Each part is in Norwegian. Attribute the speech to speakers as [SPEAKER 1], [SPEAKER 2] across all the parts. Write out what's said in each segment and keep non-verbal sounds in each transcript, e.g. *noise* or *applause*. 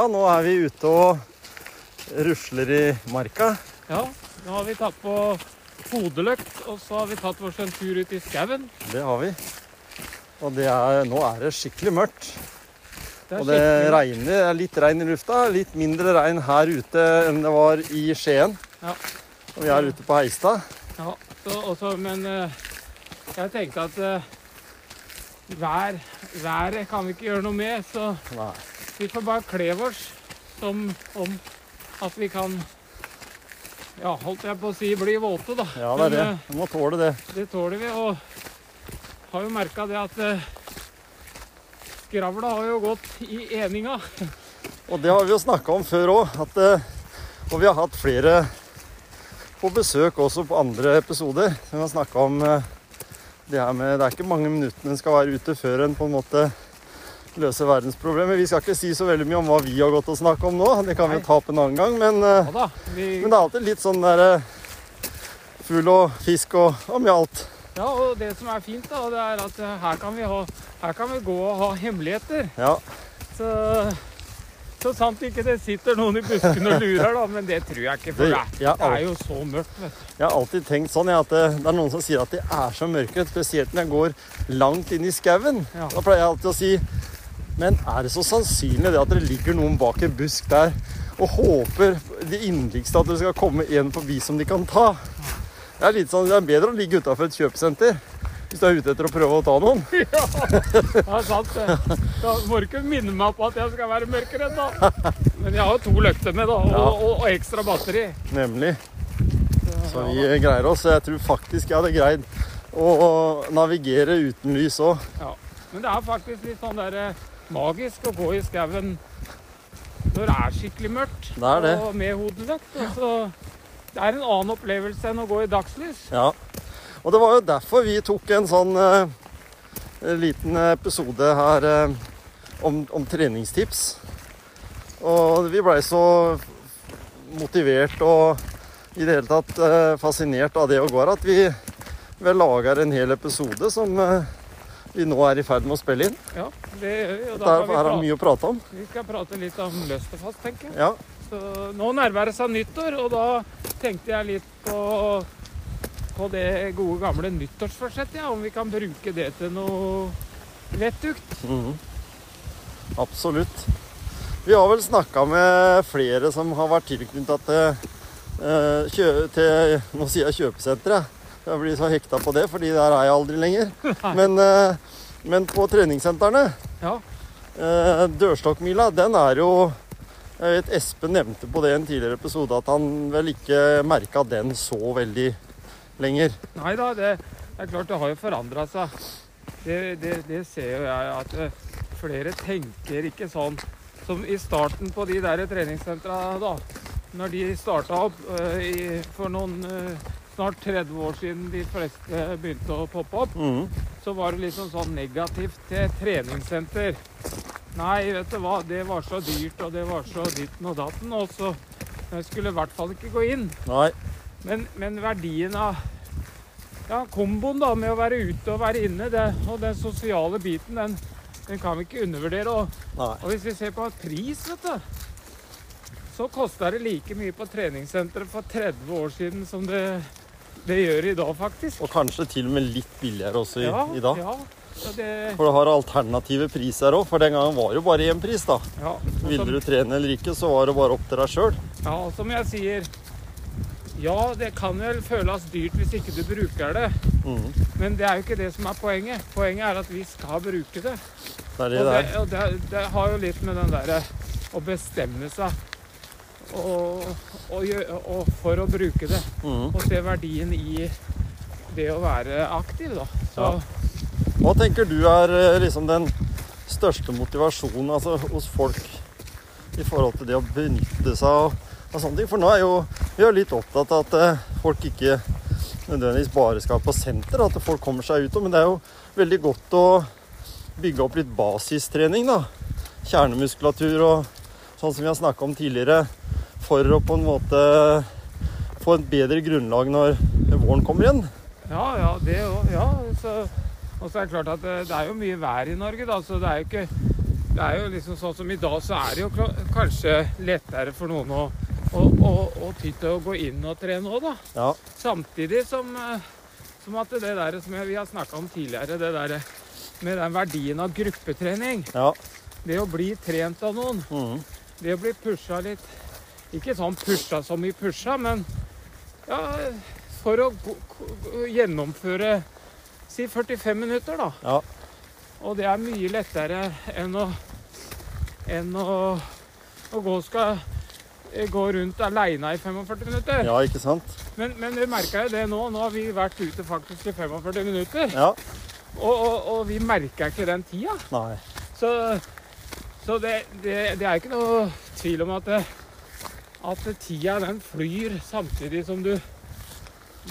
[SPEAKER 1] Ja, nå er vi ute og rusler i marka.
[SPEAKER 2] Ja, nå har vi tatt på hodeløkt, og så har vi tatt oss en tur ut i skauen.
[SPEAKER 1] Det har vi. Og det er, nå er det skikkelig mørkt.
[SPEAKER 2] Det
[SPEAKER 1] Og det
[SPEAKER 2] skikkelig-
[SPEAKER 1] regner. Det er litt regn i lufta. Litt mindre regn her ute enn det var i Skien.
[SPEAKER 2] Ja.
[SPEAKER 1] Og vi er ute på Heistad.
[SPEAKER 2] Ja, så, også, men eh, jeg tenkte at eh, vær, været kan vi ikke gjøre noe med, så
[SPEAKER 1] Nei.
[SPEAKER 2] Vi får bare kle oss som om at vi kan ja, holdt jeg på å si bli våte, da.
[SPEAKER 1] Ja, det er det.
[SPEAKER 2] Du
[SPEAKER 1] Vi må tåle det.
[SPEAKER 2] Det tåler vi, og har jo merka det at eh, skravla har jo gått i eninga.
[SPEAKER 1] Og det har vi jo snakka om før òg. Og vi har hatt flere på besøk også på andre episoder. Vi har snakka om eh, det her med Det er ikke mange minuttene en skal være ute før en på en måte løser verdensproblemer. Vi skal ikke si så veldig mye om hva vi har gått og snakket om nå. Det kan vi jo ta opp en annen gang. Men, eh,
[SPEAKER 2] Ja. Vi,
[SPEAKER 1] men det er alltid litt sånn derre fugl og fisk og, og mye alt.
[SPEAKER 2] ja, og det som er fint, da, det er at eh, her kan vi, ha, her kan vi gå og ha hemmeligheter.
[SPEAKER 1] Ja.
[SPEAKER 2] Så, så sant ikke det sitter noen i buskene og lurer, da. Men det tror jeg ikke, for
[SPEAKER 1] Det-
[SPEAKER 2] det, det er jo så mørkt. vet du.
[SPEAKER 1] Jeg har alltid tenkt sånn, jeg, at det, det er noen som sier at de er så mørke, spesielt når jeg går langt inn i skauen.
[SPEAKER 2] Ja.
[SPEAKER 1] Da pleier jeg alltid å si Men er det så sannsynlig det at det ligger noen bak en busk der og håper det inderligste at det skal komme en forbi som de kan ta? Det er litt sånn, det er bedre å ligge utafor et kjøpesenter hvis du er ute etter å prøve å ta noen. *laughs*
[SPEAKER 2] Ja, det er sant. det. Da må du ikke minne meg på at jeg skal være mørkeredd, da. Men jeg har jo to løkter med, da, og, og, og ekstra batteri.
[SPEAKER 1] Nemlig. Så vi greier oss. Jeg tror faktisk jeg hadde greid å navigere uten lys òg.
[SPEAKER 2] Ja. Men det er faktisk litt sånn der eh, magisk å gå i skauen når det er skikkelig mørkt.
[SPEAKER 1] Det er det.
[SPEAKER 2] Og med hodeløkt. Altså, det er en annen opplevelse enn å gå i dagslys.
[SPEAKER 1] Ja, og det var jo derfor vi tok en sånn uh, liten episode her uh, om, om treningstips. Og vi blei så motivert og i det hele tatt uh, fascinert av det å gå her at vi, vel lager en hel episode som eh, vi nå er i ferd med å spille inn.
[SPEAKER 2] Ja, det gjør vi. Og da vi,
[SPEAKER 1] her er mye å prate om.
[SPEAKER 2] vi skal prate litt om løst og fast, tenker jeg.
[SPEAKER 1] Ja,
[SPEAKER 2] Så nå nærmer det seg nyttår, og da tenkte jeg litt på, på det gode gamle nyttårsforsettet. Ja, om vi kan bruke det til noe vettugt.
[SPEAKER 1] -hmm. absolutt. Vi har vel snakka med flere som har vært tilknyttet til, eh, til Nå sier jeg kjøpesenteret. Jeg blir så hekta på det, fordi der er jeg aldri lenger. *laughs* Men, eh, men på treningssentrene
[SPEAKER 2] Ja,
[SPEAKER 1] eh, Dørstokkmila, den er jo Jeg vet Espen nevnte på det i en tidligere episode at han vel ikke merka den så veldig lenger.
[SPEAKER 2] Nei da, det, er klart det har jo forandra seg. Det, det, det ser jo jeg at eh, flere tenker ikke sånn som i starten på de der treningssentra da. Når de starta opp for noen snart 30 år siden de fleste begynte å poppe opp,
[SPEAKER 1] mm.
[SPEAKER 2] så var det liksom sånn negativt til treningssenter. Nei, vet du hva, det var så dyrt, og det var så ditten og datten, og så jeg skulle i hvert fall ikke gå inn.
[SPEAKER 1] Nei.
[SPEAKER 2] Men, men verdien av ja, komboen da, med å være ute og være inne, det, og den sosiale biten, den, den kan vi ikke undervurdere. Og, og hvis vi ser på pris, vet du, så kosta det like mye på treningssenteret for 30 år siden som det, det gjør det i dag, faktisk.
[SPEAKER 1] Og kanskje til og med litt billigere også i,
[SPEAKER 2] ja,
[SPEAKER 1] i dag.
[SPEAKER 2] Ja, det,
[SPEAKER 1] For det har alternative priser òg, for den gangen var det jo bare én pris, da.
[SPEAKER 2] ja, som...
[SPEAKER 1] Ville du trene eller ikke, så var det bare opp til deg sjøl.
[SPEAKER 2] Ja, som jeg sier Ja, det kan vel føles dyrt hvis ikke du bruker det.
[SPEAKER 1] Mm.
[SPEAKER 2] Men det er jo ikke det som er poenget. Poenget er at vi skal bruke det.
[SPEAKER 1] Det er det
[SPEAKER 2] Og
[SPEAKER 1] det
[SPEAKER 2] og det, det har jo litt med den derre å bestemme seg og, og, og for å bruke det.
[SPEAKER 1] Mm.
[SPEAKER 2] Og se verdien i, det å være aktiv, da. Så
[SPEAKER 1] Ja. Hva tenker du er eh, liksom den største motivasjonen altså, hos folk i forhold til det å benytte seg av, av sånne ting? For nå er jo vi er litt opptatt av at eh, folk ikke nødvendigvis bare skal på senter, at folk kommer seg ut. Men det er jo veldig godt å bygge opp litt basistrening, da. Kjernemuskulatur og sånn som vi har snakka om tidligere. For å på en måte få et bedre grunnlag når våren kommer igjen.
[SPEAKER 2] Ja, ja, det òg. Ja. Og så er det klart at det, er jo mye vær i Norge, da, så det er jo ikke Det er jo liksom sånn som i dag, så er det jo kanskje lettere for noen å, å, å, å ty til å gå inn og trene òg, da.
[SPEAKER 1] Ja.
[SPEAKER 2] Samtidig som, eh, som at det der som vi har snakka om tidligere, det der med den verdien av gruppetrening.
[SPEAKER 1] ja.
[SPEAKER 2] Det å bli trent av noen.
[SPEAKER 1] Mm.
[SPEAKER 2] Det å bli pusha litt Ikke sånn pusha som i pusha, men ja, for å gjennomføre si 45 minutter, da.
[SPEAKER 1] Ja.
[SPEAKER 2] Og det er mye lettere enn å, enn å, å gå, skal, eh, gå rundt aleine i 45 minutter.
[SPEAKER 1] ja, ikke sant?
[SPEAKER 2] Men, men vi merka jo det nå. Nå har vi vært ute faktisk i 45 minutter.
[SPEAKER 1] Ja.
[SPEAKER 2] Og, og, og vi merka ikke den tida.
[SPEAKER 1] Nei.
[SPEAKER 2] Så, så det, det, det er ikke noe tvil om at, det, at tida den flyr samtidig som du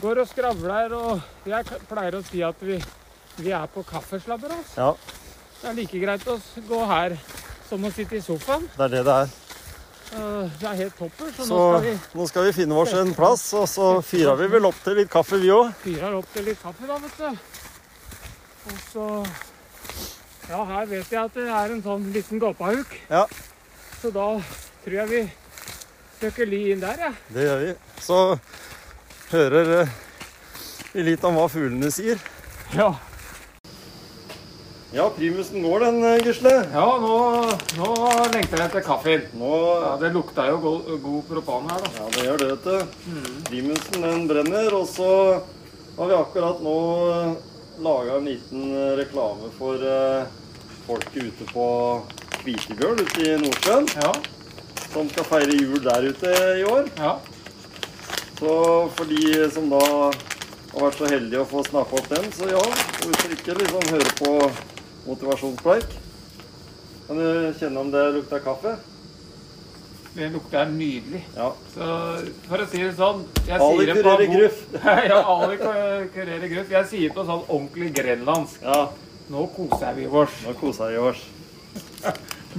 [SPEAKER 2] går og skravler. Og jeg pleier å si at vi, vi er på kaffeslabberas.
[SPEAKER 1] Ja,
[SPEAKER 2] Det er like greit å gå her som å sitte i sofaen.
[SPEAKER 1] det er det det er.
[SPEAKER 2] Det er helt topper. Så,
[SPEAKER 1] Så
[SPEAKER 2] nå skal vi
[SPEAKER 1] nå skal vi finne oss en plass, og så fyrer vi vel opp til litt kaffe, vi òg.
[SPEAKER 2] Fyrer opp til litt kaffe, da, vet du. Og så Ja, her vet jeg at det er en sånn liten gåpahuk.
[SPEAKER 1] Ja.
[SPEAKER 2] Så da tror jeg vi søker ly inn der. Ja.
[SPEAKER 1] Det gjør vi. Så hører eh, vi litt om hva fuglene sier.
[SPEAKER 2] Ja.
[SPEAKER 1] Ja, primusen går den, eh, Gisle.
[SPEAKER 2] Ja, nå, nå lengter jeg etter kaffen.
[SPEAKER 1] Nå
[SPEAKER 2] Ja, Det lukta jo god, god propan her, da.
[SPEAKER 1] Ja, det gjør det, vet du. Primusen den brenner, og så har vi akkurat nå laga en liten eh, reklame for eh, folket ute på Kvitebjørn ute i Nordsjøen,
[SPEAKER 2] Ja. Som
[SPEAKER 1] skal feire jul der ute i år.
[SPEAKER 2] ja.
[SPEAKER 1] Så for de som da har vært så heldige å få snappa opp den, så ja, hvorfor ikke liksom høre på motivasjonspreik? Kan du kjenne om det lukter kaffe?
[SPEAKER 2] Det lukter nydelig.
[SPEAKER 1] Ja.
[SPEAKER 2] Så for å si det sånn jeg
[SPEAKER 1] Ali
[SPEAKER 2] sier det på
[SPEAKER 1] kurerer gruff. *laughs*
[SPEAKER 2] ja, Ali kurerer gruff. Jeg sier på sånn ordentlig grenlandsk.
[SPEAKER 1] Ja,
[SPEAKER 2] Nå koser vi oss.
[SPEAKER 1] nå koser vi oss.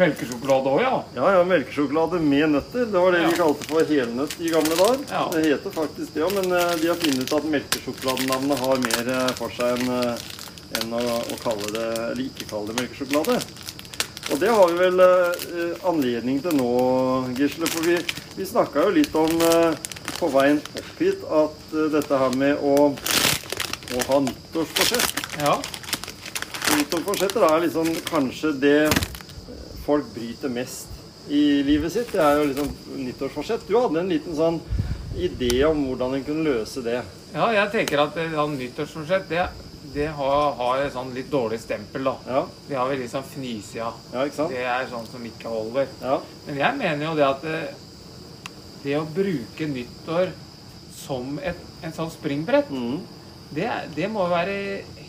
[SPEAKER 2] Melkesjokolade òg, ja.
[SPEAKER 1] Ja, ja, melkesjokolade med nøtter. Det var det vi kalte for helnøtt i gamle dager.
[SPEAKER 2] Ja.
[SPEAKER 1] Det heter faktisk det òg, men eh, de har funnet ut at melkesjokoladenavnet har mer eh, for seg enn eh, enn å, å kalle det, eller ikke kalle det melkesjokolade. Og det har vi vel eh, anledning til nå, Gisle. For vi, vi snakka jo litt om eh, på veien opp hit at eh, dette her med å, å ha nyttårsforsett
[SPEAKER 2] Ja.
[SPEAKER 1] Nyttårsforsetter er liksom kanskje det folk bryter mest i livet sitt. Det er jo liksom nyttårsforsett. Du hadde en liten sånn idé om hvordan en kunne løse det.
[SPEAKER 2] ja, jeg tenker at eh, sånn nyttårsforsett, det, det har, har et sånn litt dårlig stempel, da.
[SPEAKER 1] Ja,
[SPEAKER 2] Det har vi liksom fnise av.
[SPEAKER 1] ja ikke sant?
[SPEAKER 2] Det er sånn som ikke holder.
[SPEAKER 1] Ja,
[SPEAKER 2] Men jeg mener jo det at det, det å bruke nyttår som et, en sånn springbrett,
[SPEAKER 1] mm.
[SPEAKER 2] det, det må være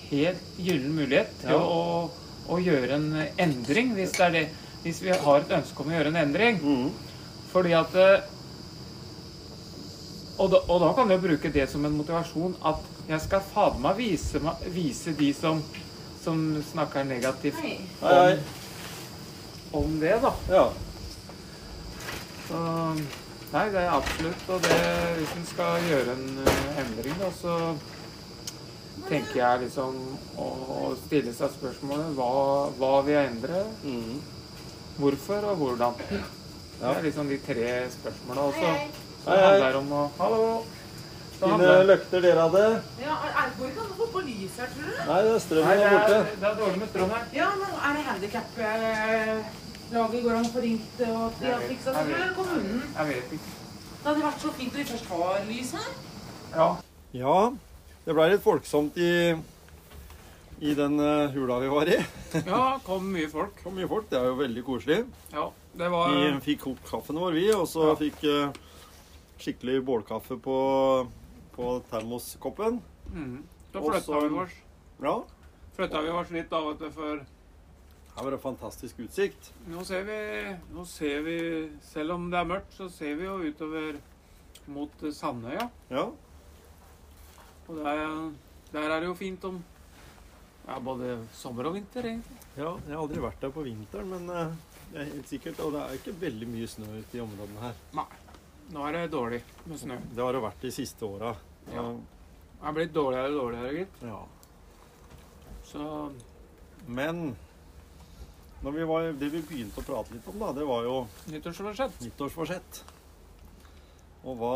[SPEAKER 2] helt gyllen mulighet til
[SPEAKER 1] Ja.
[SPEAKER 2] å, å gjøre en endring, hvis, det er det, hvis vi har et ønske om å gjøre en endring.
[SPEAKER 1] Mm.
[SPEAKER 2] Fordi at eh, og da, og da kan du jo bruke det som en motivasjon at jeg skal fader meg vise, vise de som, som snakker negativt
[SPEAKER 1] Hei, hei.
[SPEAKER 2] om det, da.
[SPEAKER 1] Ja.
[SPEAKER 2] Så, nei, det er absolutt. Og det, hvis en skal gjøre en eh, endring, da, så tenker jeg liksom å, å stille seg spørsmålet hva, hva vil jeg endre,
[SPEAKER 1] Mm.
[SPEAKER 2] Hvorfor og hvordan. Det er liksom de tre spørsmåla. Og så så
[SPEAKER 1] Hei, hei.
[SPEAKER 2] handler om å Hallo!
[SPEAKER 1] Fine løkter dere hadde.
[SPEAKER 3] Ja, er, går ikke an å få på lys her, tror du?
[SPEAKER 1] Nei, det er
[SPEAKER 2] Nei,
[SPEAKER 1] strømmen
[SPEAKER 2] det
[SPEAKER 1] er, borte.
[SPEAKER 2] det er dårlig med strøm her.
[SPEAKER 3] Ja, men er det handikap-laget går an å få ringt og de har fiksa det, eller kommunen?
[SPEAKER 2] Jeg vet ikke.
[SPEAKER 3] Det hadde vært så fint om vi først har lys her.
[SPEAKER 2] Ja.
[SPEAKER 1] Ja, det blei litt folksomt i, i den eh, hula vi var i. *laughs*
[SPEAKER 2] ja, kom mye folk.
[SPEAKER 1] Kom mye folk. Det er jo veldig koselig.
[SPEAKER 2] Ja, det var
[SPEAKER 1] Vi fikk kokt kaffen vår, vi, og så
[SPEAKER 2] Ja.
[SPEAKER 1] fikk uh, skikkelig bålkaffe på, på termoskoppen.
[SPEAKER 2] Mm. Da flytta vi oss.
[SPEAKER 1] Ja.
[SPEAKER 2] Flytta vi oss litt da, vet du, for
[SPEAKER 1] Her var det fantastisk utsikt.
[SPEAKER 2] nå ser vi Nå ser vi Selv om det er mørkt, så ser vi jo utover mot Sandøya.
[SPEAKER 1] Ja.
[SPEAKER 2] Og der, der er det jo fint om ja, både sommer og vinter, egentlig.
[SPEAKER 1] ja. Jeg har aldri vært der på vinteren, men eh, det er helt sikkert. Og det er ikke veldig mye snø ute i områdene her. Nei.
[SPEAKER 2] Nå er det dårlig med snø.
[SPEAKER 1] Det har det vært de siste åra.
[SPEAKER 2] Ja. Det er blitt dårligere og dårligere, gitt.
[SPEAKER 1] ja.
[SPEAKER 2] Så
[SPEAKER 1] Men vi var, det vi begynte å prate litt om, da, det var jo
[SPEAKER 2] nyttårsforsett.
[SPEAKER 1] nyttårsforsett. Og hva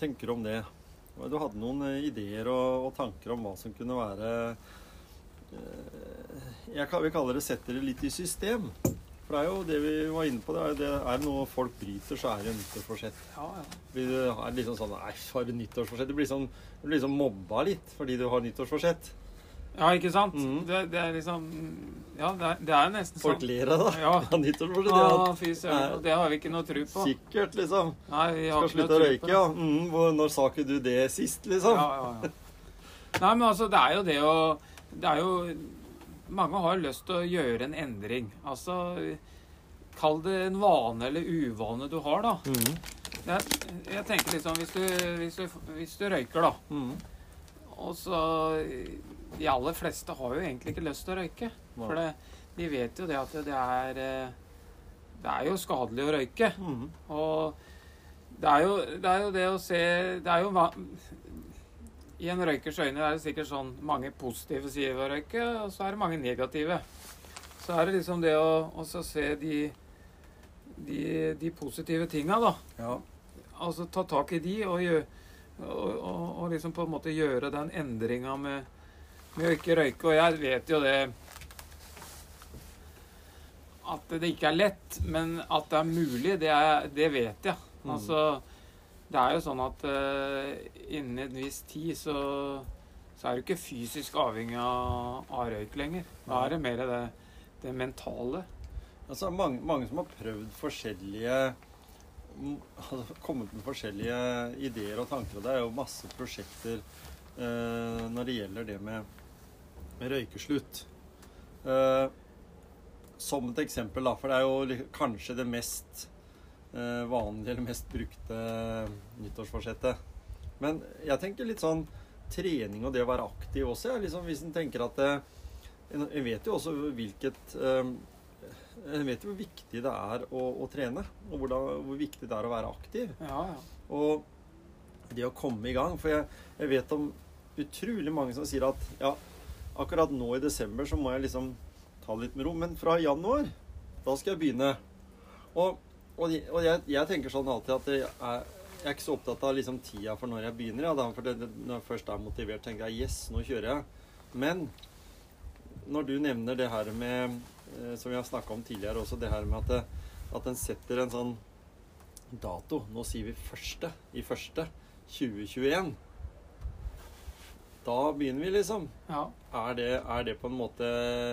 [SPEAKER 1] tenker du om det? Du hadde noen eh, ideer og, og tanker om hva som kunne være Jeg kan- vil kalle det setter det litt i system'. For det er jo det vi var inne på. Det er, det er noe folk bryter, så er det nyttårsforsett.
[SPEAKER 2] Ja, ja.
[SPEAKER 1] Det er liksom sånn Nei, har du nyttårsforsett? Du blir sånn, du blir liksom mobba litt fordi du har nyttårsforsett.
[SPEAKER 2] ja ikke sant?
[SPEAKER 1] Mm.
[SPEAKER 2] Det, det er liksom Ja, det er, det er nesten
[SPEAKER 1] Folk
[SPEAKER 2] sånn.
[SPEAKER 1] ler av det.
[SPEAKER 2] Ja. *laughs*
[SPEAKER 1] Nyttårsforsett.
[SPEAKER 2] Ja, fy søren. Det har vi ikke noe tro på.
[SPEAKER 1] sikkert, liksom.
[SPEAKER 2] Nei, vi har
[SPEAKER 1] Skal
[SPEAKER 2] ikke
[SPEAKER 1] slutte å røyke, ja. Mm, når sa ikke du det sist, liksom?
[SPEAKER 2] Ja, ja, ja. Nei, men altså, det er jo det å Det er jo Mange har lyst til å gjøre en endring. Altså Kall det en vane eller uvane du har, da.
[SPEAKER 1] Mm,
[SPEAKER 2] Jeg, jeg tenker liksom hvis du, hvis, du, hvis du røyker, da,
[SPEAKER 1] mm.
[SPEAKER 2] og så De aller fleste har jo egentlig ikke lyst til å røyke. For det, de vet jo det at det er Det er jo skadelig å røyke.
[SPEAKER 1] Mm.
[SPEAKER 2] Og det er jo det, er jo det å se Det er jo I en røykers øyne er det sikkert sånn mange positive sider ved å røyke, og så er det mange negative. Så er det liksom det å se de, de, de positive tinga, da.
[SPEAKER 1] Ja.
[SPEAKER 2] Altså ta tak i de og, gjør, og, og, og liksom på en måte gjøre den endringa med, med å ikke røyke. Og jeg vet jo det At det ikke er lett, men at det er mulig, det, er, det vet jeg.
[SPEAKER 1] Mm.
[SPEAKER 2] Det er jo sånn at uh, innen en viss tid så, så er du ikke fysisk avhengig av, av røyk lenger. Da er det mer det, det mentale.
[SPEAKER 1] Altså, mange, mange som har prøvd forskjellige altså, Kommet med forskjellige ideer og tanker. Og det er jo masse prosjekter uh, når det gjelder det med, med røykeslutt. Uh, som et eksempel, da, for det er jo kanskje det mest vanlige eller mest brukte nyttårsforsettet. Men jeg tenker litt sånn trening og det å være aktiv også. Ja. Liksom, hvis en tenker at det, En vet jo også hvilket eh, En vet jo hvor viktig det er å, å trene, og hvordan, hvor viktig det er å være aktiv.
[SPEAKER 2] Ja, ja.
[SPEAKER 1] Og det å komme i gang. For jeg, jeg vet om utrolig mange som sier at ja, akkurat nå i desember så må jeg liksom ta det litt med ro. Men fra januar, da skal jeg begynne. Og, og, og jeg, jeg tenker sånn alltid at jeg er, jeg er ikke så opptatt av liksom tida for når jeg begynner. Ja, for det, når jeg først er motivert, tenker jeg yes, nå kjører jeg. Men når du nevner det her med eh, Som vi har snakka om tidligere også, det her med at, det, at en setter en sånn dato. Nå sier vi første i første 2021. Da begynner vi, liksom.
[SPEAKER 2] ja.
[SPEAKER 1] Er det, er det på en måte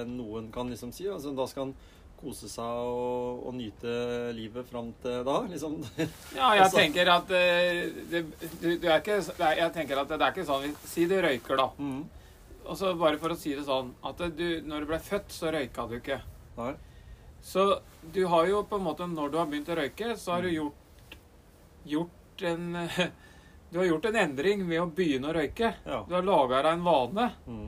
[SPEAKER 1] noen kan liksom si? Altså, da skal han kose seg og, og nyte livet fram til da? Liksom. *laughs*
[SPEAKER 2] Ja, jeg
[SPEAKER 1] Altså-
[SPEAKER 2] tenker at eh, det, du, du er ikke Jeg tenker at det er ikke sånn Si du røyker, da.
[SPEAKER 1] Mm.
[SPEAKER 2] Og så bare for å si det sånn At du, når du ble født, så røyka du ikke.
[SPEAKER 1] Nei.
[SPEAKER 2] Så du har jo på en måte Når du har begynt å røyke, så har du
[SPEAKER 1] Mm.
[SPEAKER 2] gjort Gjort en *laughs* Du har gjort en endring ved å begynne å røyke.
[SPEAKER 1] Ja.
[SPEAKER 2] Du har laga deg en vane.
[SPEAKER 1] Mm.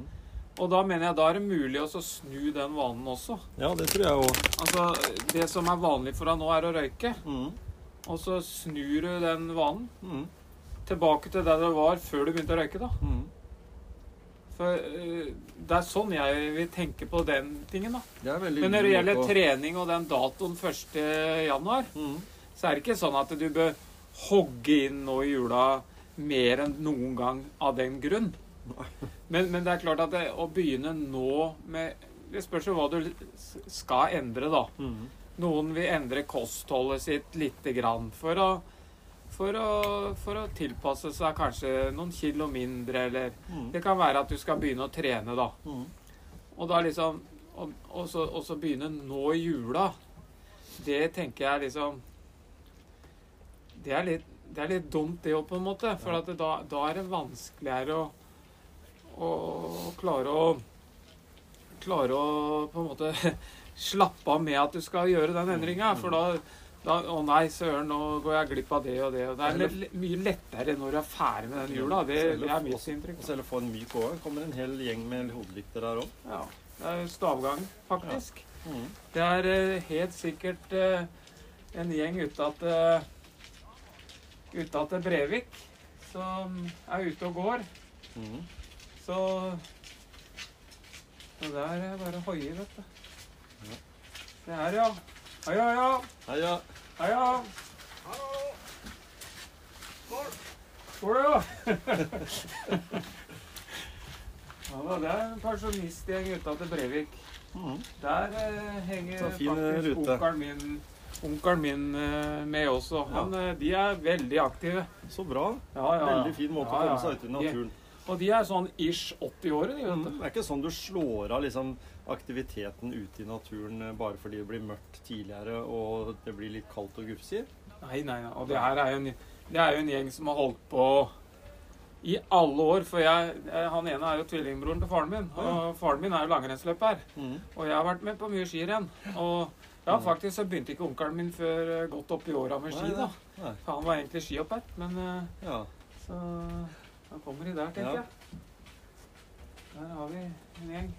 [SPEAKER 2] Og da mener jeg da er det mulig å snu den vanen også.
[SPEAKER 1] ja, det tror jeg òg.
[SPEAKER 2] Altså, det som er vanlig for deg nå, er å røyke.
[SPEAKER 1] Mm.
[SPEAKER 2] Og så snur du den vanen
[SPEAKER 1] Mm.
[SPEAKER 2] tilbake til der det var før du begynte å røyke, da.
[SPEAKER 1] Mm.
[SPEAKER 2] For uh, det er sånn jeg vil tenke på den tingen, da.
[SPEAKER 1] Det
[SPEAKER 2] Men når det gjelder
[SPEAKER 1] måte
[SPEAKER 2] trening og den datoen 1. januar,
[SPEAKER 1] mm.
[SPEAKER 2] så er det ikke sånn at du bør hogge inn nå i jula mer enn noen gang av den grunn. Men, men det er klart at det, å begynne nå med Det spørs jo hva du skal endre, da.
[SPEAKER 1] Mm.
[SPEAKER 2] Noen vil endre kostholdet sitt lite grann for å, for å, for å tilpasse seg kanskje noen kilo mindre, eller
[SPEAKER 1] Mm.
[SPEAKER 2] Det kan være at du skal begynne å trene, da.
[SPEAKER 1] Mm.
[SPEAKER 2] Og da liksom Og, og, så, og så begynne nå i jula. Det tenker jeg liksom Det er litt, det er litt dumt, det òg, på en måte. For
[SPEAKER 1] Ja.
[SPEAKER 2] at det, da, da er det vanskeligere å, å klare å Klare å på en måte *laughs* slappe av med at du skal gjøre den endringa. For da, da Å nei, søren, nå går jeg glipp av det og det. Og det er le- le- mye lettere når du er ferdig med den jula. Det, det er mitt inntrykk.
[SPEAKER 1] Selv å få en myk overgang. Kommer en hel gjeng med hodelykter der òg.
[SPEAKER 2] Ja, det er stavgang, faktisk.
[SPEAKER 1] Mm.
[SPEAKER 2] Det er uh, helt sikkert uh, en gjeng utad til utad Brevik som er ute og går.
[SPEAKER 1] Mm.
[SPEAKER 2] Så Det der er bare hoier, hoie, vet du.
[SPEAKER 1] Ja.
[SPEAKER 2] Det er ja. Heia, heia.
[SPEAKER 1] Heia.
[SPEAKER 2] Heia. Skål. Skål, ja. *laughs* ja, da, det er en pensjonistgjeng utad til Brevik.
[SPEAKER 1] Mm.
[SPEAKER 2] Der eh, henger
[SPEAKER 1] eh,
[SPEAKER 2] faktisk onkelen min, onkelen min eh, med også. Han, ja. de er veldig aktive.
[SPEAKER 1] Så bra.
[SPEAKER 2] Ja, ja.
[SPEAKER 1] Veldig fin måte
[SPEAKER 2] Ja,
[SPEAKER 1] å komme seg ut i naturen.
[SPEAKER 2] Og de er sånn ish 80-åre, de,
[SPEAKER 1] Mm. Det er ikke sånn du slår av liksom, aktiviteten ute i naturen eh, bare fordi det blir mørkt tidligere og det blir litt kaldt og gufsig.
[SPEAKER 2] Nei, nei, nei. Og det her er jo en, det er jo en gjeng som har holdt på i alle år. For jeg, eh, han ene er jo tvillingbroren til faren min. Og faren min er jo langrennsløper.
[SPEAKER 1] Mm.
[SPEAKER 2] Og jeg har vært med på mye skirenn. Og ja, faktisk så begynte ikke onkelen min før eh, godt opp i åra med ski, da.
[SPEAKER 1] Nei.
[SPEAKER 2] Han var egentlig skihopper. Men
[SPEAKER 1] Ja.
[SPEAKER 2] så han kommer i der, tenker
[SPEAKER 1] Ja.
[SPEAKER 2] jeg. Der har vi en gjeng.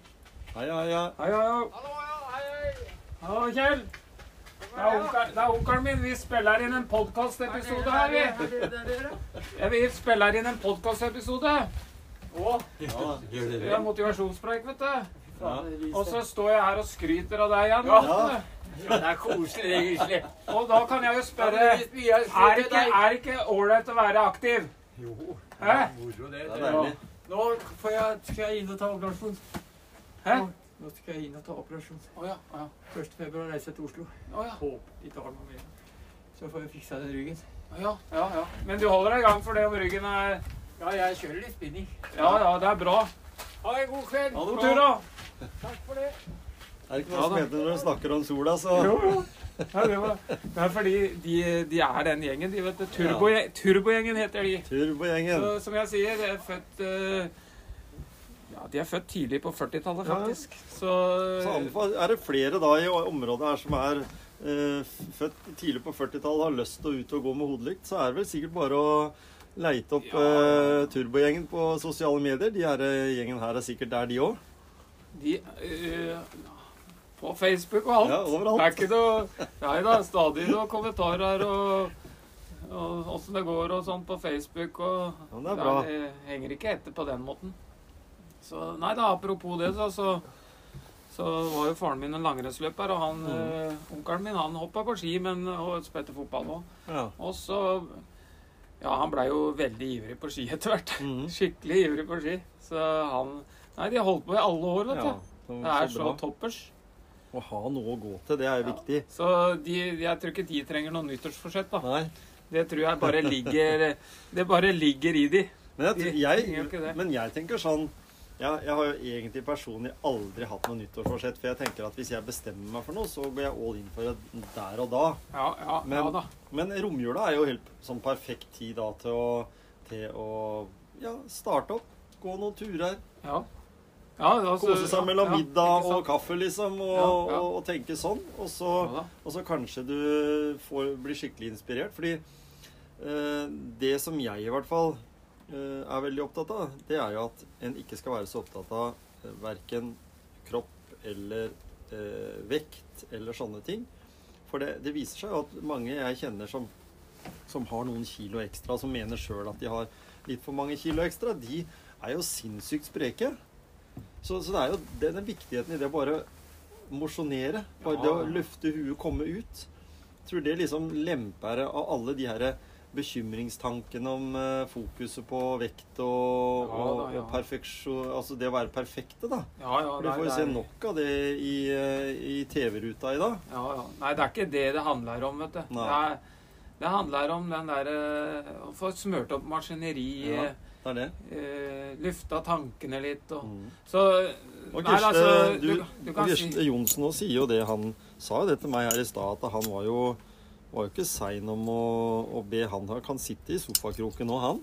[SPEAKER 1] Heia, heia.
[SPEAKER 2] Hei, hei, hei. Hallo, Kjell. Det er, onkel, det er onkelen min. Vi spiller inn en podkastepisode her, vi. Ja, vi spiller inn en podkastepisode.
[SPEAKER 1] Ja.
[SPEAKER 2] Vi har motivasjonspreik, vet du.
[SPEAKER 1] Ja.
[SPEAKER 2] Og så står jeg her og skryter av deg igjen.
[SPEAKER 1] Ja.
[SPEAKER 4] Ja, det er koselig, egentlig.
[SPEAKER 2] Og da kan jeg jo spørre er det ikke ålreit å være aktiv?
[SPEAKER 4] Jo,
[SPEAKER 2] Hæ?
[SPEAKER 4] moro det.
[SPEAKER 1] Det er.
[SPEAKER 4] Nå får jeg, skal jeg inn og ta operasjon.
[SPEAKER 2] Hæ?
[SPEAKER 4] Nå skal jeg inn og ta operasjon.
[SPEAKER 2] Å ja. Å ja.
[SPEAKER 4] 1. februar reiser jeg til Oslo.
[SPEAKER 2] Å ja.
[SPEAKER 4] Håper de tar noe mer. Så får jeg fiksa den ryggen.
[SPEAKER 2] Å ja. ja, ja. Men du holder deg i gang for det om ryggen er
[SPEAKER 4] Ja, jeg kjører litt spinning.
[SPEAKER 2] Ja, ja, det er bra.
[SPEAKER 4] Ha en god kveld.
[SPEAKER 2] God tur, da.
[SPEAKER 4] Takk for det.
[SPEAKER 1] Er det ikke noe
[SPEAKER 2] Ja,
[SPEAKER 1] som heter når du snakker om sola, så
[SPEAKER 2] Jo, jo. Ja, det, var, det er fordi de, de er den gjengen, de, vet du. Turbo, Turbogjengen heter de.
[SPEAKER 1] Turbogjengen.
[SPEAKER 2] Så, som jeg sier, de er født eh, Ja, de er født tidlig på 40-tallet,
[SPEAKER 1] Ja.
[SPEAKER 2] Så,
[SPEAKER 1] Så er det flere da i området her som er eh, født tidlig på 40-tallet har lyst til å ut og gå med hodelykt, så er det vel sikkert bare å leite opp
[SPEAKER 2] Ja.
[SPEAKER 1] eh, turbogjengen på sosiale medier. De her eh, gjengen her er sikkert der, de òg.
[SPEAKER 2] de eh, På Facebook og alt.
[SPEAKER 1] Ja,
[SPEAKER 2] Det er
[SPEAKER 1] overalt.
[SPEAKER 2] ikke noe Nei da, stadig noen kommentarer og og åssen det går og sånn på Facebook og
[SPEAKER 1] Ja, det er bra.
[SPEAKER 2] Det henger ikke etter på den måten. Så nei da, apropos det, så, så, så var jo faren min en langrennsløper, og han,
[SPEAKER 1] Mm.
[SPEAKER 2] eh, onkelen min han hoppa på ski men, og spilte fotball òg.
[SPEAKER 1] Ja.
[SPEAKER 2] Og så Ja, han blei jo veldig ivrig på ski etter hvert.
[SPEAKER 1] Mm. *laughs*
[SPEAKER 2] Skikkelig ivrig på ski. Så han Nei, de har holdt på i alle år, vet du.
[SPEAKER 1] ja. Så,
[SPEAKER 2] Det er
[SPEAKER 1] så
[SPEAKER 2] så toppers.
[SPEAKER 1] Å ha noe å gå til, det er jo
[SPEAKER 2] Ja.
[SPEAKER 1] viktig.
[SPEAKER 2] Så de, jeg tror ikke de trenger noe nyttårsforsett, da.
[SPEAKER 1] Nei.
[SPEAKER 2] Det tror jeg bare ligger *laughs* Det bare ligger i de.
[SPEAKER 1] Men jeg, jeg, men jeg tenker sånn jeg, jeg har jo egentlig personlig aldri hatt noe nyttårsforsett. For jeg tenker at hvis jeg bestemmer meg for noe, så går jeg all in for det der og da.
[SPEAKER 2] Ja, ja,
[SPEAKER 1] Men-
[SPEAKER 2] ja da.
[SPEAKER 1] Men romjula er jo helt sånn perfekt tid da til å, til å ja, starte opp. Gå noen turer.
[SPEAKER 2] Ja. Ja altså,
[SPEAKER 1] Kose seg mellom
[SPEAKER 2] ja,
[SPEAKER 1] middag og kaffe, liksom. Og,
[SPEAKER 2] Ja,
[SPEAKER 1] og, og tenke sånn. Og så, og så kanskje du får blir skikkelig inspirert. Fordi eh, det som jeg i hvert fall eh, er veldig opptatt av, det er jo at en ikke skal være så opptatt av eh, verken kropp eller eh, vekt eller sånne ting. For det, det viser seg jo at mange jeg kjenner som, som har noen kilo ekstra, som mener sjøl at de har litt for mange kilo ekstra, de er jo sinnssykt spreke. Så, så det er jo denne viktigheten i det å bare mosjonere. Bare det å
[SPEAKER 2] Ja.
[SPEAKER 1] løfte huet, komme ut. Jeg tror det liksom lemper av alle de her bekymringstankene om uh, fokuset på vekt og,
[SPEAKER 2] Ja da, ja.
[SPEAKER 1] og perfeksjon Altså det å være perfekte, da.
[SPEAKER 2] Ja, ja,
[SPEAKER 1] du får jo se nok av det i, eh, i TV-ruta i dag.
[SPEAKER 2] Ja, ja. Nei, det er ikke det det handler om, vet du. Det, er, det handler om den derre Å få smurt opp maskineriet.
[SPEAKER 1] Ja. Det er det.
[SPEAKER 2] Eh, lufta tankene litt og
[SPEAKER 1] Mm.
[SPEAKER 2] Så
[SPEAKER 1] Og
[SPEAKER 2] Nei,
[SPEAKER 1] Kirste,
[SPEAKER 2] altså,
[SPEAKER 1] du,
[SPEAKER 2] du, du kan
[SPEAKER 1] og
[SPEAKER 2] si
[SPEAKER 1] Johnsen nå sier jo det. Han sa jo det til meg her i stad, at han var jo, var jo ikke sein om å, å be han Han kan sitte i sofakroken nå, han.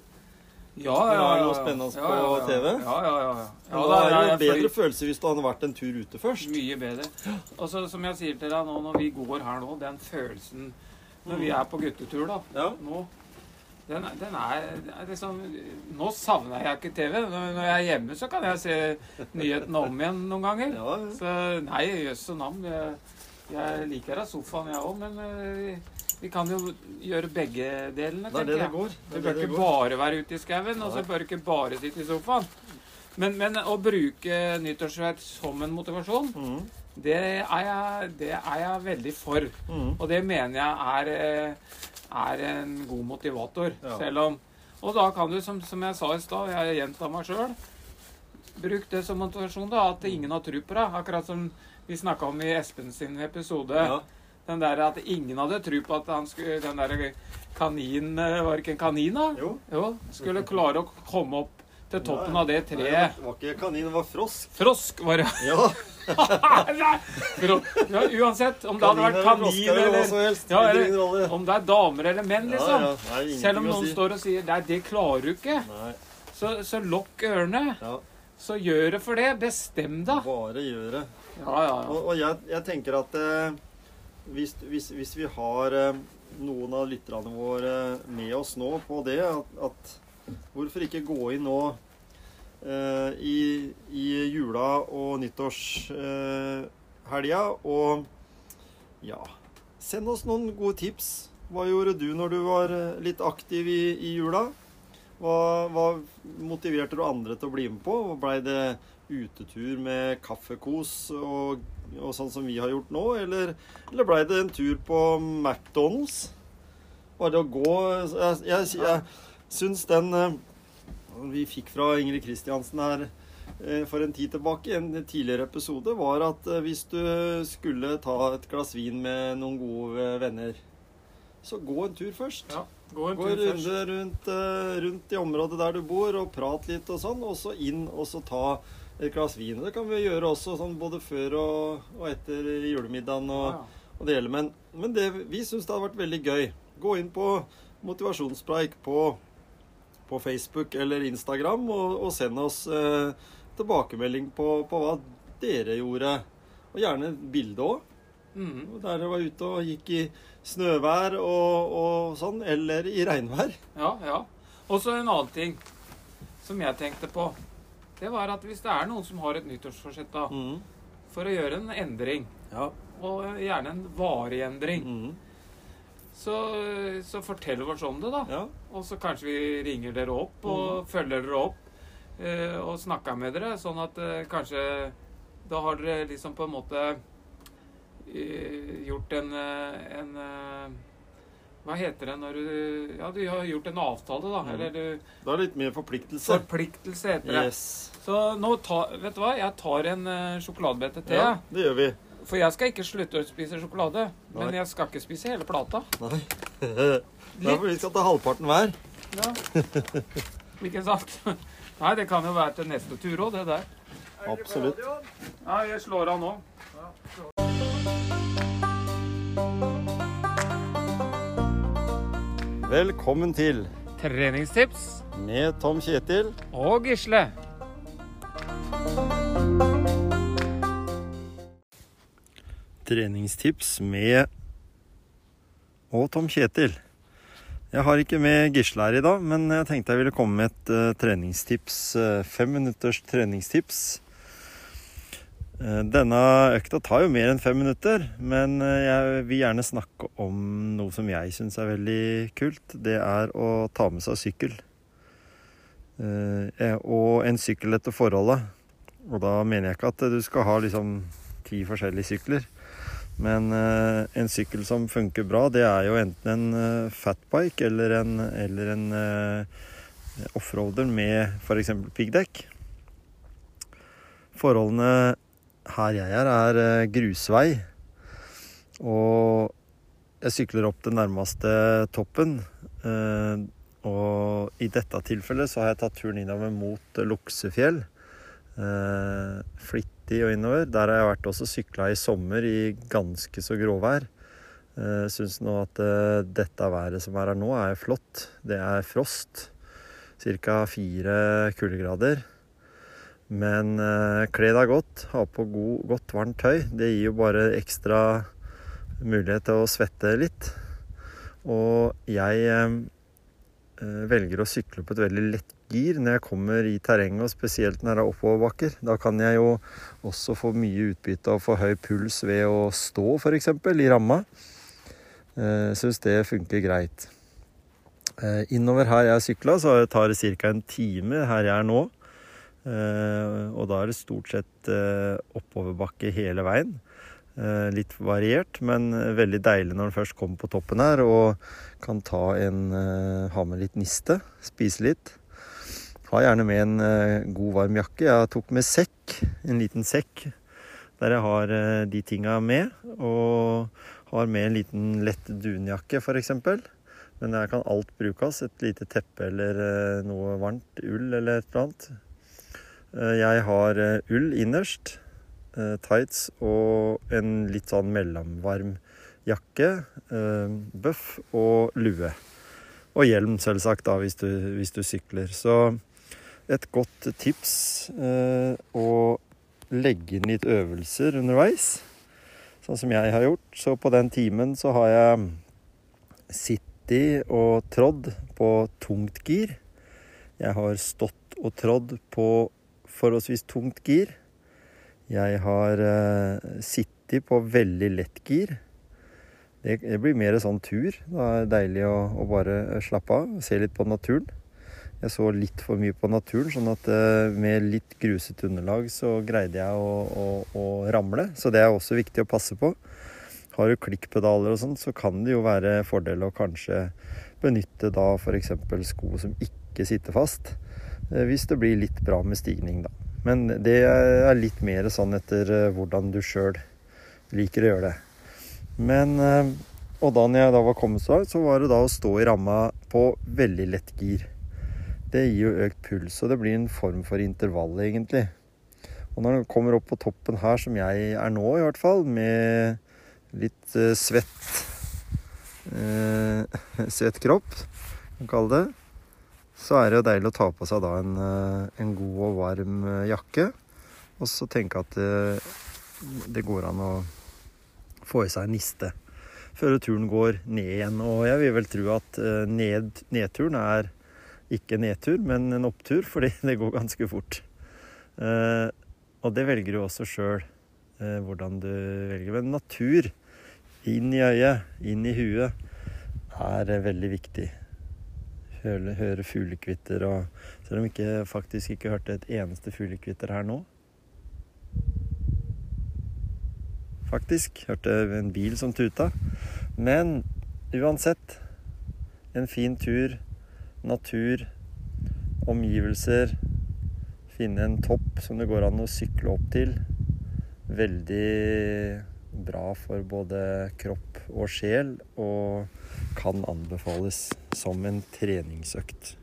[SPEAKER 2] Ja,
[SPEAKER 1] ja det er noe spennende
[SPEAKER 2] Ja,
[SPEAKER 1] på
[SPEAKER 2] ja, på
[SPEAKER 1] TV.
[SPEAKER 2] Ja, ja, ja. ja. Ja
[SPEAKER 1] det er jo en bedre følelse hvis du hadde vært en tur ute først.
[SPEAKER 2] Mye bedre. Og så som jeg sier til deg nå når vi går her nå, den følelsen når vi er på guttetur da,
[SPEAKER 1] Ja.
[SPEAKER 2] nå den, den er, er liksom Nå savner jeg ikke TV. Når jeg er hjemme, så kan jeg se nyhetene om igjen noen ganger.
[SPEAKER 1] Ja, ja.
[SPEAKER 2] Så nei, jøsse navn. Jeg, jeg liker da sofaen, jeg òg, men eh, vi kan jo gjøre begge delene,
[SPEAKER 1] Det er
[SPEAKER 2] tenker
[SPEAKER 1] det det
[SPEAKER 2] jeg.
[SPEAKER 1] går.
[SPEAKER 2] Du
[SPEAKER 1] Det
[SPEAKER 2] bør ikke bare være ute i skauen, og så bør du ikke bare sitte i sofaen. Men, men å bruke nyttårsforsett som en motivasjon,
[SPEAKER 1] mm.
[SPEAKER 2] det er, jeg, det er jeg veldig for.
[SPEAKER 1] Mm.
[SPEAKER 2] Og det mener jeg er, eh, er en god motivator.
[SPEAKER 1] Ja.
[SPEAKER 2] Selv om Og da kan du, som, som jeg sa i stad, jeg gjentar meg sjøl Bruk det som motivasjon, da, at ingen har tro på deg. Akkurat som vi snakka om i Espen sin episode.
[SPEAKER 1] Ja.
[SPEAKER 2] Den der at ingen hadde tro på at han skulle, den der kaninen Var det ikke en kanin, da?
[SPEAKER 1] Jo.
[SPEAKER 2] Jo, skulle klare å komme opp til toppen
[SPEAKER 1] ja.
[SPEAKER 2] av det treet. Nei.
[SPEAKER 1] Det var ikke kanin, det var frosk.
[SPEAKER 2] Frosk var det.
[SPEAKER 1] Ja,
[SPEAKER 2] Nei, *laughs* ja, uansett, om det hadde vært kanin
[SPEAKER 1] eller.
[SPEAKER 2] Ja, eller- om det er damer eller menn, liksom. Selv om noen står og sier Nei, det klarer du ikke. Så, så lokk ørene. Så gjør det for det. Bestem deg.
[SPEAKER 1] Bare gjør det. Og, og jeg, jeg tenker at eh, hvis, hvis, hvis vi har eh, noen av lytterne våre med oss nå på det, at, at hvorfor ikke gå inn eh, i, i jula- og nyttårshelga eh, og ja Send oss noen gode tips. Hva gjorde du når du var eh, litt aktiv i, i jula? Hva, hva motiverte du andre til å bli med på? Blei det utetur med kaffekos og, og sånn som vi har gjort nå? Eller, eller blei det en tur på McDonald's? Bare å gå Jeg, jeg, jeg syns den eh, vi fikk fra Ingrid Kristiansen her eh, for en tid tilbake, en tidligere episode, var at eh, hvis du skulle ta et glass vin med noen gode venner, så gå en tur først.
[SPEAKER 2] Ja, Gå en
[SPEAKER 1] Gå
[SPEAKER 2] tur
[SPEAKER 1] runde først. rundt, eh, rundt i området der du bor, og prat litt og sånn, og så inn og så ta et glass vin. Det kan vi gjøre også sånn både før og, og etter julemiddagen og,
[SPEAKER 2] Ja, ja.
[SPEAKER 1] og det hele. Men, men det, vi syns det hadde vært veldig gøy. Gå inn på motivasjonspreik på, på Facebook eller Instagram, og, og send oss eh, tilbakemelding på, på hva dere gjorde. Og gjerne bilde òg.
[SPEAKER 2] Mm.
[SPEAKER 1] Der dere var ute og gikk i snøvær og, og sånn, eller i regnvær.
[SPEAKER 2] ja, ja. Og så en annen ting som jeg tenkte på. Det var at hvis det er noen som har et nyttårsforsett da,
[SPEAKER 1] Mm.
[SPEAKER 2] for å gjøre en endring,
[SPEAKER 1] Ja.
[SPEAKER 2] og gjerne en varig endring,
[SPEAKER 1] Mm.
[SPEAKER 2] Så, så fortell oss om det, da.
[SPEAKER 1] ja.
[SPEAKER 2] Og så kanskje vi ringer dere opp og følger dere opp eh, og snakker med dere, sånn at eh, kanskje da har dere liksom på en måte eh, gjort en, eh, en eh, Hva heter det når du Ja, du har gjort en avtale, da.
[SPEAKER 1] Mm.
[SPEAKER 2] Eller du
[SPEAKER 1] Da er det litt mer forpliktelse.
[SPEAKER 2] Forpliktelse heter det.
[SPEAKER 1] Yes.
[SPEAKER 2] Så nå ta, vet du hva, jeg tar en uh, sjokoladebete til.
[SPEAKER 1] Ja, det gjør vi.
[SPEAKER 2] For jeg skal ikke slutte å spise sjokolade. Men jeg skal ikke spise hele plata.
[SPEAKER 1] Nei. *laughs* Derfor vi skal ta halvparten hver.
[SPEAKER 2] Ja. Ikke sant? Nei, det kan jo være til neste tur òg, det der.
[SPEAKER 1] Absolutt.
[SPEAKER 2] Ja, jeg slår av nå.
[SPEAKER 1] Velkommen til
[SPEAKER 2] Treningstips
[SPEAKER 1] med Tom Kjetil.
[SPEAKER 2] og Gisle.
[SPEAKER 1] Treningstips med og Tom Kjetil. Jeg har ikke med Gisle her i dag, men jeg tenkte jeg ville komme med et uh, treningstips. Uh, fem minutters treningstips. Uh, denne økta tar jo mer enn fem minutter, men jeg vil gjerne snakke om noe som jeg syns er veldig kult. Det er å ta med seg sykkel. Og en sykkel etter forholdet. Og da mener jeg ikke at du skal ha liksom ti forskjellige sykler. Men eh, en sykkel som funker bra, det er jo enten en eh, fatbike eller en, eller en eh, offroader med f.eks. piggdekk. Forholdene her jeg er, er grusvei. Og jeg sykler opp den nærmeste toppen. Og i dette tilfellet så har jeg tatt turen innover mot Luksefjell. Flitt 90 og innover. Der har jeg vært også sykla i sommer i ganske så gråvær. Eh, jeg syns nå at eh, dette været som er her nå, er flott. Det er frost. Ca. fire kuldegrader. Men eh, kle deg godt, ha på god, godt, varmt tøy. Det gir jo bare ekstra mulighet til å svette litt. Og jeg velger å sykle på et veldig lett gir når jeg kommer i terrenget, og spesielt når det er oppoverbakker. Da kan jeg jo også få mye utbytte av å få høy puls ved å stå, f.eks., i ramma. Jeg Syns det funker greit. Eh, innover her jeg sykla, så tar det ca. en time her jeg er nå. Eh, og da er det stort sett eh, oppoverbakke hele veien. Eh, litt variert, men veldig deilig når en først kommer på toppen her og kan ta en eh, Ha med litt niste, spise litt. Ha gjerne med en eh, god, varm jakke. Jeg tok med sekk, en liten sekk der jeg har eh, de tinga med. Og har med en liten lett dunjakke, f.eks. Men der kan alt brukes. Et lite teppe eller eh, noe varmt. Ull eller et eller annet. Jeg har ull innerst, tights og en litt sånn mellomvarm jakke, bøff og lue. Og hjelm, selvsagt, da, hvis du, hvis du sykler. Så et godt tips eh, å legge inn litt øvelser underveis, sånn som jeg har gjort. Så på den timen så har jeg sittet og trådd på tungt gir. Jeg har stått og trådd på forholdsvis tungt gir. Jeg har eh, sittet på veldig lett gir. Det, blir mer sånn tur. Da er det deilig å, å bare slappe av og se litt på naturen. Jeg så litt for mye på naturen, sånn at eh, med litt grusete underlag så greide jeg å, å, å ramle. Så det er også viktig å passe på. Har du klikkpedaler og sånn, så kan det jo være fordel å kanskje benytte da f.eks. sko som ikke sitter fast. eh, Hvis det blir litt bra med stigning, da. Men det er litt mer sånn etter eh, hvordan du sjøl liker å gjøre det. Men Og da når jeg da var kommet så langt, så var det da å stå i ramma på veldig lett gir. Det gir jo økt puls, og det blir en form for intervall, egentlig. Og når du kommer opp på toppen her, som jeg er nå i hvert fall, med litt eh, svett eh, *laughs* Svett kropp, kan man kalle det, så er det jo deilig å ta på seg da en, eh, en god og varm eh, jakke. Og så tenke at eh, det går an å få i seg en niste før turen går ned igjen. Og jeg vil vel tro at ned, nedturen er ikke nedtur, men en opptur, fordi *laughs* det går ganske fort. Eh, og det velger du også sjøl, eh, hvordan du velger. Men natur, inn i øyet, inn i huet, er eh, veldig viktig. Høre, høre fuglekvitter og Selv om ikke faktisk ikke hørte et eneste fuglekvitter her nå. Faktisk. Hørte en bil som tuta. Men uansett, en fin tur natur, omgivelser, finne en topp som det går an å sykle opp til. Veldig bra for både kropp og sjel, og kan anbefales som en treningsøkt.